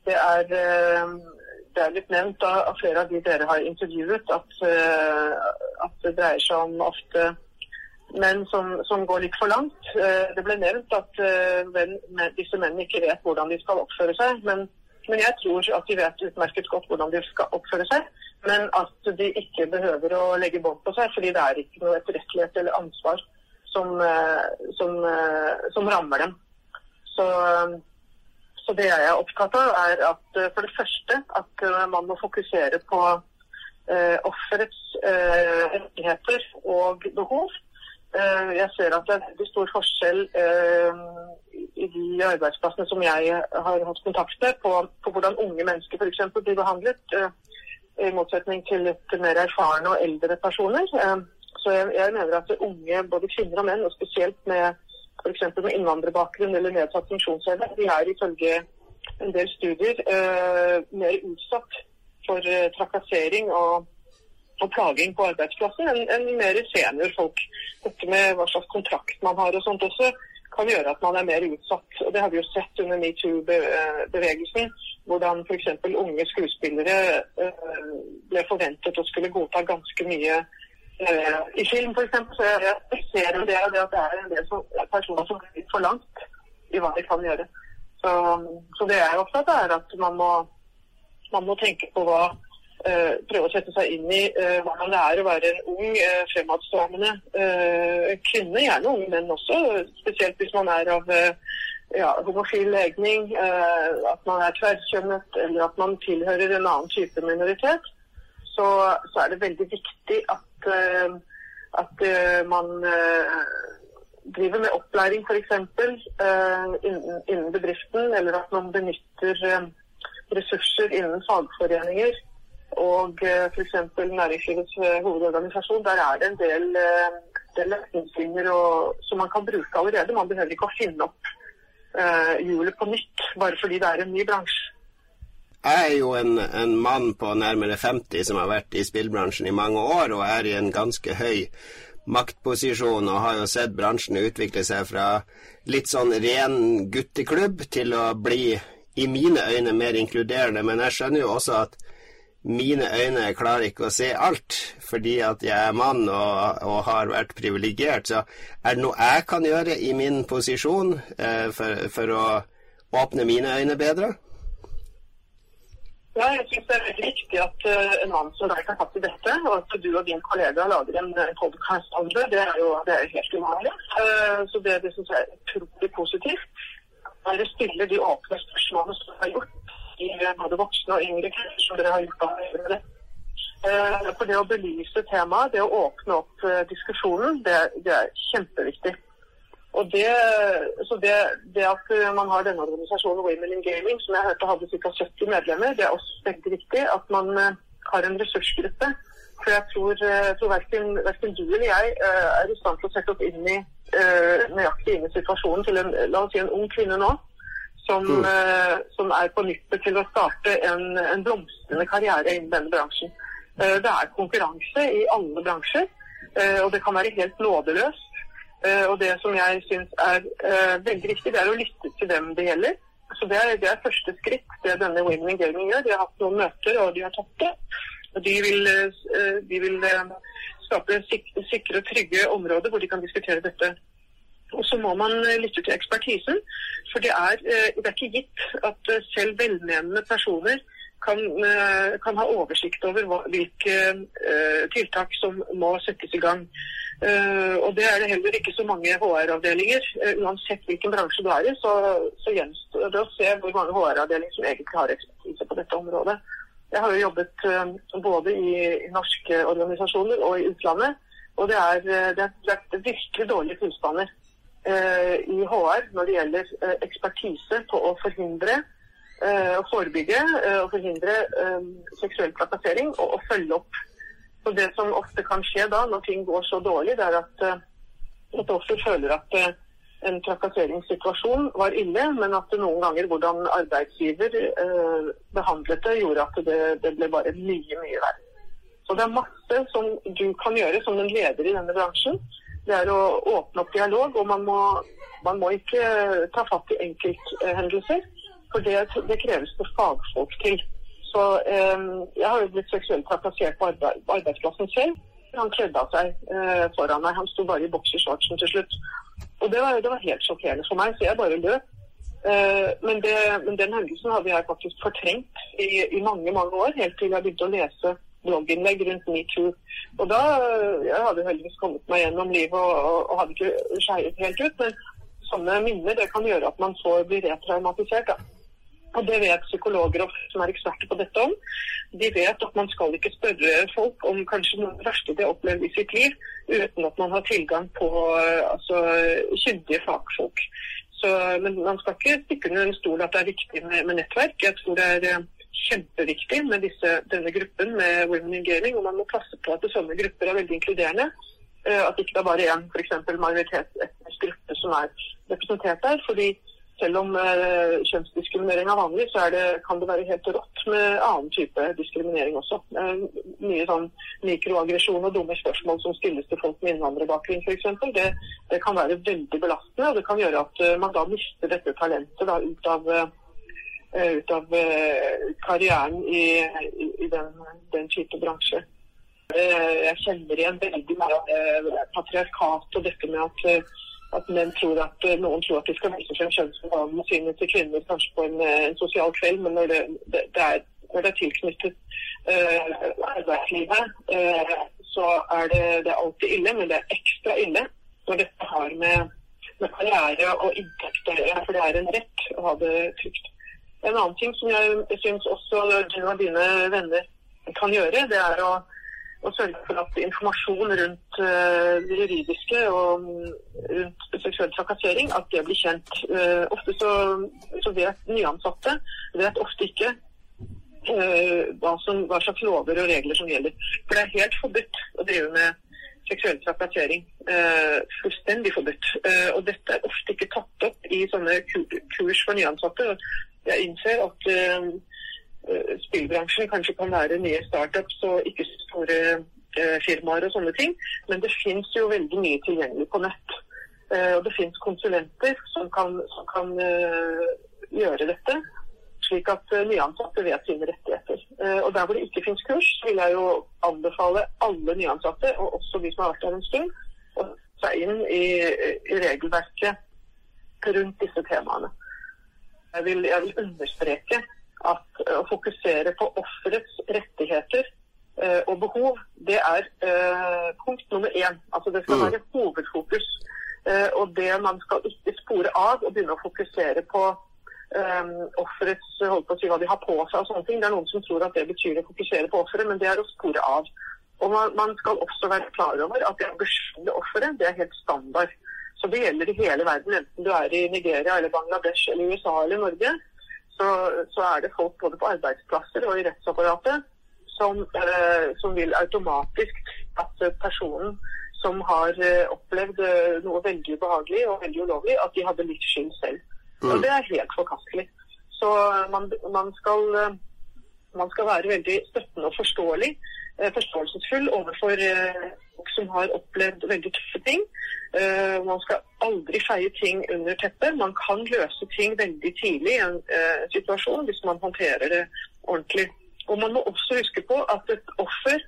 Det er, det er litt nevnt av, flere av de dere har intervjuet, at, at det dreier seg om ofte menn som, som, går litt for langt. Det ble nevnt at men, disse mennene ikke vet hvordan de skal oppføre seg. men men jeg tror at de vet utmerket godt hvordan de skal oppføre seg. Men at de ikke behøver å legge bånd på seg, fordi det er ikke noe etterrettelighet eller ansvar som, eh, som, eh, som rammer dem. Så, så, det jeg er opptatt av, er at eh, for det første at man må fokusere på uh, offerets uh, rettigheter og behov. Uh, jeg ser at det er veldig stor forskjell i de arbeidsplassene som jeg har hatt kontakt med, på, på hvordan unge mennesker f.eks. blir behandlet, i motsetning til litt mer erfarne og eldre personer. Så jeg, jeg, mener at unge, både kvinner og menn, og spesielt med f.eks. med innvandrerbakgrunn eller nedsatt funksjonsevne, de er ifølge en del studier eh, mer utsatt for trakassering og, og plaging på arbeidsplassen enn en mer seniorfolk. Dette med hva slags kontrakt man har og sånt også kan gjøre at man er mer utsatt. Og Det har vi jo sett under metoo-bevegelsen. Hvordan f.eks. unge skuespillere eh, ble forventet å skulle godta ganske mye eh, i film, f.eks. Så jeg, jeg ser del av det at det er en del som, personer som går litt for langt i hva de kan gjøre. Så, så det jeg er opptatt av, er at man må, man må tenke på hva Uh, prøve å sette seg inn i uh, hvordan det er å være en ung, uh, fremadstormende kvinne. Gjerne unge menn også, spesielt hvis man er av ja, homofil legning, at man er tverrkjønnet eller at man tilhører en annen type minoritet. Så, så er det veldig viktig at, at man driver med opplæring f.eks. Innen, innen bedriften, eller at man benytter ressurser innen fagforeninger og eh, f.eks. Næringslivets eh, hovedorganisasjon, der er det en del, eh, del retningslinjer som man kan bruke allerede. Man behøver ikke å finne opp hjulet på nytt bare fordi det er en ny bransje.
Jeg er jo en, en, mann på nærmere 50 som har vært i spillbransjen i mange år, og er i en ganske høy maktposisjon og har jo sett bransjen utvikle seg fra litt sånn ren gutteklubb til å bli, i mine øyne, mer inkluderende. Men jeg skjønner jo også at mine øyne klarer ikke å se alt fordi at jeg er mann og, og har vært privilegert. Så er det noe jeg kan gjøre i min posisjon eh, for, for, å åpne mine øyne bedre?
Ja, jeg synes det er veldig viktig at uh, en mann som deg tar fatt i dette, og at du og din kollega lager en podkast om det, det er jo det er helt uvanlig. Uh, så det, det syns jeg er utrolig positivt. Dere stiller de åpne spørsmålene som dere har gjort i både voksne og yngre kvinner, som dere har gjort av det. For det å belyse temaet, det å åpne opp diskusjonen, det, det er kjempeviktig. Og det, så det, det, at man har denne organisasjonen Women in Gaming, som jeg hørte hadde ca. 70 medlemmer, det er også veldig viktig at man eh, har en ressursgruppe. For jeg tror, eh, tror verken, verken, du eller jeg eh, er i stand til å sette oss inn i nøyaktig inn i situasjonen til en, la oss si en ung kvinne nå. Som, mm. som er på nippet til å starte en, en blomstrende karriere innen denne bransjen. Det er konkurranse i alle bransjer, og det kan være helt nådeløst. Uh, og det som jeg syns er uh, veldig viktig, det er å lytte til dem det gjelder. Så Det er, det er første skritt, det denne Women in Gaming gjør. De har hatt noen møter, og de har tatt det. De vil, uh, de vil skape sik sikre og trygge områder hvor de kan diskutere dette. Og så må man lytte til ekspertisen. For det er, det er ikke gitt at selv velmenende personer kan, kan, ha oversikt over hva, hvilke tiltak som må settes i gang. Uh, og det er det heller ikke så mange HR-avdelinger. Uh, uansett hvilken bransje du er i, så, så gjenstår det å se hvor mange HR-avdelinger som egentlig har ekspertise på dette området. Jeg har jo jobbet uh, både i, i, norske organisasjoner og i utlandet. Og det er, det er, det er virkelig dårlige tilstander i HR når det gjelder ekspertise på å forhindre å forebygge og forhindre seksuell trakassering og å følge opp og Det som ofte kan skje da, når ting går så dårlig, det er at uh, et offer føler at uh, en trakasseringssituasjon var ille, men at det noen ganger hvordan arbeidsgiver eh, behandlet det, gjorde at det, det, ble bare mye, mye verre. Så det er masse som du kan gjøre som en leder i denne bransjen. Det er å åpne opp dialog, og man må, man må ikke ta fatt i enkelthendelser. For det, det kreves det fagfolk til. Så eh, jeg har jo blitt seksuelt trakassert på, arbeid, arbeidsplassen selv. Han kledde av seg eh, foran meg. Han sto bare i boksershortsen til slutt. Og det var, det var, helt sjokkerende for meg, så jeg bare løp. Eh, men, det, men, den hendelsen hadde jeg faktisk fortrengt i, i, mange mange år, helt til jeg begynte å lese blogginnlegg rundt metoo. Og da Jeg hadde heldigvis kommet meg gjennom livet og, og, og hadde ikke skeiet helt ut, men sånne minner det kan gjøre at man så blir retraumatisert. da. Og det vet psykologer som er eksperter på dette om. De vet at man skal ikke spørre folk om kanskje noe av det verste de har opplevd i sitt liv, uten at man har tilgang på altså, kyndige fagfolk. Så, men man skal ikke stikke under en stol at det er viktig med, med nettverk. Jeg tror det er eh, kjempeviktig med disse, denne gruppen med Women in Gaming, og man må passe på at sånne grupper er veldig inkluderende. Eh, at ikke det er bare én gruppe som er representert der. fordi selv om eh, kjønnsdiskriminering er vanlig, så er det, kan det være helt rått med annen type diskriminering også. Eh, mye sånn mikroaggresjon og dumme spørsmål som stilles til folk med innvandrerbakgrunn f.eks. Det, det kan være veldig belastende, og det kan gjøre at uh, man da mister dette talentet da, ut av, uh, ut av uh, karrieren i, i, i den, den, type bransje. Jeg kjenner igjen veldig mye patriarkat og dette med at at menn tror at eh, noen tror at de skal vise frem kjønnsorganene sine til kvinner kanskje på en, eh, en, sosial kveld, men når det, det, det, er, når det er, tilknyttet uh, arbeidslivet, uh, så er det, det, er alltid ille, men det er ekstra ille når dette har med, med karriere og inntekt å gjøre, for det er en rett å ha det trygt. En annen ting som jeg syns også du og dine venner kan gjøre, det er å og sørge for at informasjon rundt uh, det juridiske og mm, rundt seksuell trakassering at det blir kjent. Uh, ofte så, så, vet nyansatte vet ofte ikke uh, hva, som, hva, slags lover og regler som gjelder. For det er helt forbudt å drive med seksuell trakassering. fullstendig forbudt. og dette er ofte ikke tatt opp i sånne kurs for nyansatte. Jeg innser at spillbransjen kanskje kan være nye startups og ikke store eh, firmaer og sånne ting. Men det fins jo veldig mye tilgjengelig på nett. Eh, og det fins konsulenter som kan, som kan gjøre dette, slik at nyansatte vet sine rettigheter. Og der hvor det ikke fins kurs, vil jeg jo anbefale alle nyansatte, og også de som har vært der en stund, å seg inn i, i regelverket rundt disse temaene. Jeg vil, jeg vil understreke at å fokusere på offerets rettigheter og behov, det er punkt nummer én. Altså det skal mm. være hovedfokus. Og det man skal ikke spore av og begynne å fokusere på um, offerets holdt på å si hva de har på seg og sånne ting. Det er noen som tror at det betyr å fokusere på offeret, men det er å spore av. Og man, man, skal også være klar over at det å beskylde offeret, det er helt standard. Så det gjelder i hele verden, enten du er i Nigeria eller Bangladesh eller USA eller Norge. Så, så er det folk både på arbeidsplasser og i rettsapparatet som, eh, som vil automatisk at personen som har eh, opplevd eh, noe veldig ubehagelig og veldig ulovlig, at de hadde litt skyld selv. Og det er helt forkastelig. Så man, man, skal, eh, man skal være veldig støttende og forståelig, forståelsesfull overfor eh, folk som har opplevd veldig tøffe ting. Man skal aldri feie ting under teppet. Man kan løse ting veldig tidlig i en situasjon hvis man håndterer det ordentlig. Og man må også huske på at et offer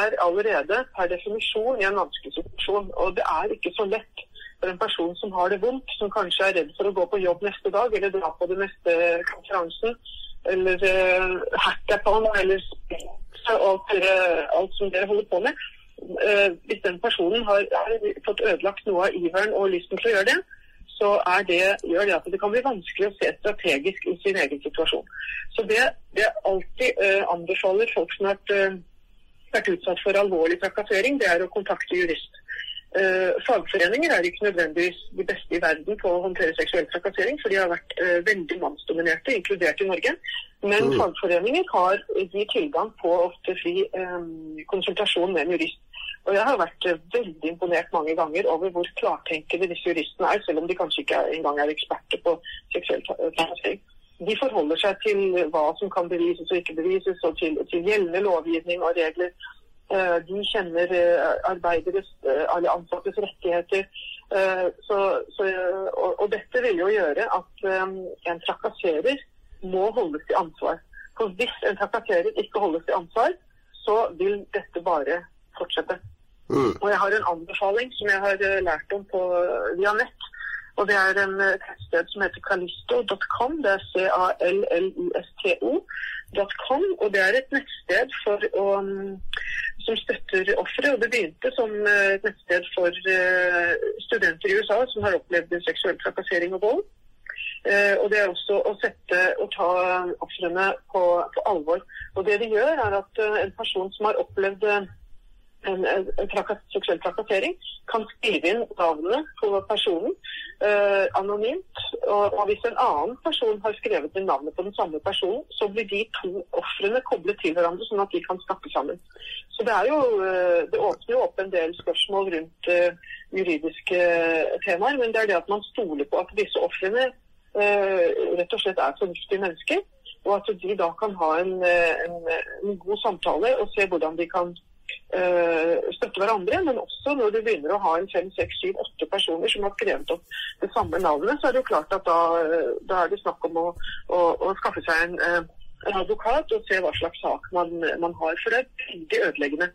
er allerede per definisjon i en vanskelig situasjon. Og det er ikke så lett for en person som har det vondt, som kanskje er redd for å gå på jobb neste dag eller dra på den neste konferansen, eller uh, hackathon eller alt, alt som dere holder på med. Uh, hvis den personen har, har, fått ødelagt noe av iveren og lysten til å gjøre det, så det, gjør det at det kan bli vanskelig å se strategisk i sin egen situasjon. Så det, jeg alltid uh, anbefaler folk som har vært, vært utsatt for alvorlig trakassering, det er å kontakte jurist. Uh, fagforeninger er ikke nødvendigvis de beste i verden på å håndtere seksuell trakassering, for de har vært uh, veldig mannsdominerte, inkludert i Norge. Men mm. fagforeninger har gir tilgang på ofte fri um, konsultasjon med en jurist. Og Jeg har vært uh, veldig imponert mange ganger over hvor klartenkende disse juristene er, selv om de kanskje ikke engang er eksperter på seksuell trakassering. De forholder seg til hva som kan bevises og ikke bevises, og til, til gjeldende lovgivning og regler. Eh, de kjenner eh, arbeideres, eh, alle ansattes rettigheter. Så, så, og, og, dette vil jo gjøre at en trakasserer må holdes til ansvar. For hvis en trakasserer ikke holdes til ansvar, så vil dette bare fortsette. Mm. Og jeg har en anbefaling som jeg har lært om på, via nett. Og det er en tettsted som heter kalisto.com. Det er C-A-L-L-I-S-T-O.com. Og det er et nettsted å som støtter ofre. Og det begynte som eh, et nettsted for eh, studenter i USA som har opplevd seksuell trakassering og vold. Eh, og det er også å sette og ta ofrene på, på, alvor. Og det de gjør, er at en person som har opplevd trakas, seksuell trakassering, kan skrive inn navnene på personen eh, anonymt. Og, og, hvis en annen person har skrevet inn navnet på den samme personen, så blir de to ofrene koblet til hverandre, sånn at de kan snakke sammen. Så det, jo, eh, det åpner jo opp en del spørsmål rundt eh, juridiske temaer, men det er det at man stoler på at disse ofrene eh, rett og slett er fornuftige mennesker. Og at de da kan ha en, eh, en, en god samtale og se hvordan de kan støtte hverandre, men også når du begynner å ha en fem, seks, syv, åtte personer som har skrevet opp det samme navnet, så er det jo klart at da, da er det snakk om å, å, å skaffe seg en, eh, en, advokat og se hva slags sak man, man har. For det er veldig ødeleggende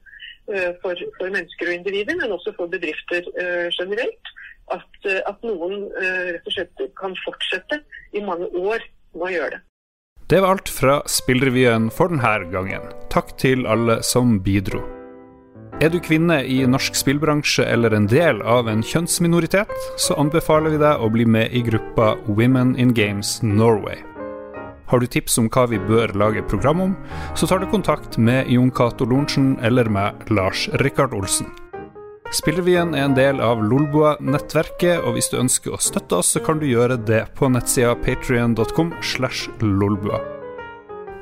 for, for, mennesker og individer, men også for bedrifter generelt, at, at noen rett og slett kan fortsette i mange år med å gjøre det.
Det var alt fra Spillrevyen for denne gangen. Takk til alle som bidro. Er du kvinne i norsk spillbransje eller en del av en kjønnsminoritet, så anbefaler vi deg å bli med i gruppa Women in Games Norway. Har du tips om hva vi bør lage program om, så tar du kontakt med Jon Cato Lorentzen eller med Lars Rikard Olsen. Spillrevyen er en del av Lolbua-nettverket, og hvis du ønsker å støtte oss, så kan du gjøre det på nettsida patrion.com slash lolbua.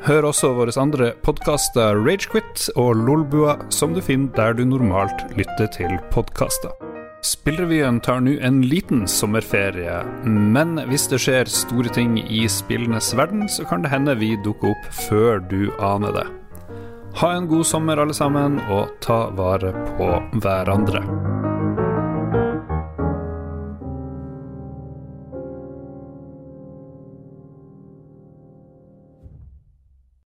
Hør også våre andre podkaster Ragequit og Lolbua, som du finner der du normalt lytter til podkaster. Spillrevyen tar nå en liten sommerferie, men hvis det skjer store ting i spillenes verden, så kan det hende vi dukker opp før du aner det. Ha en god sommer, alle sammen, og ta vare på hverandre.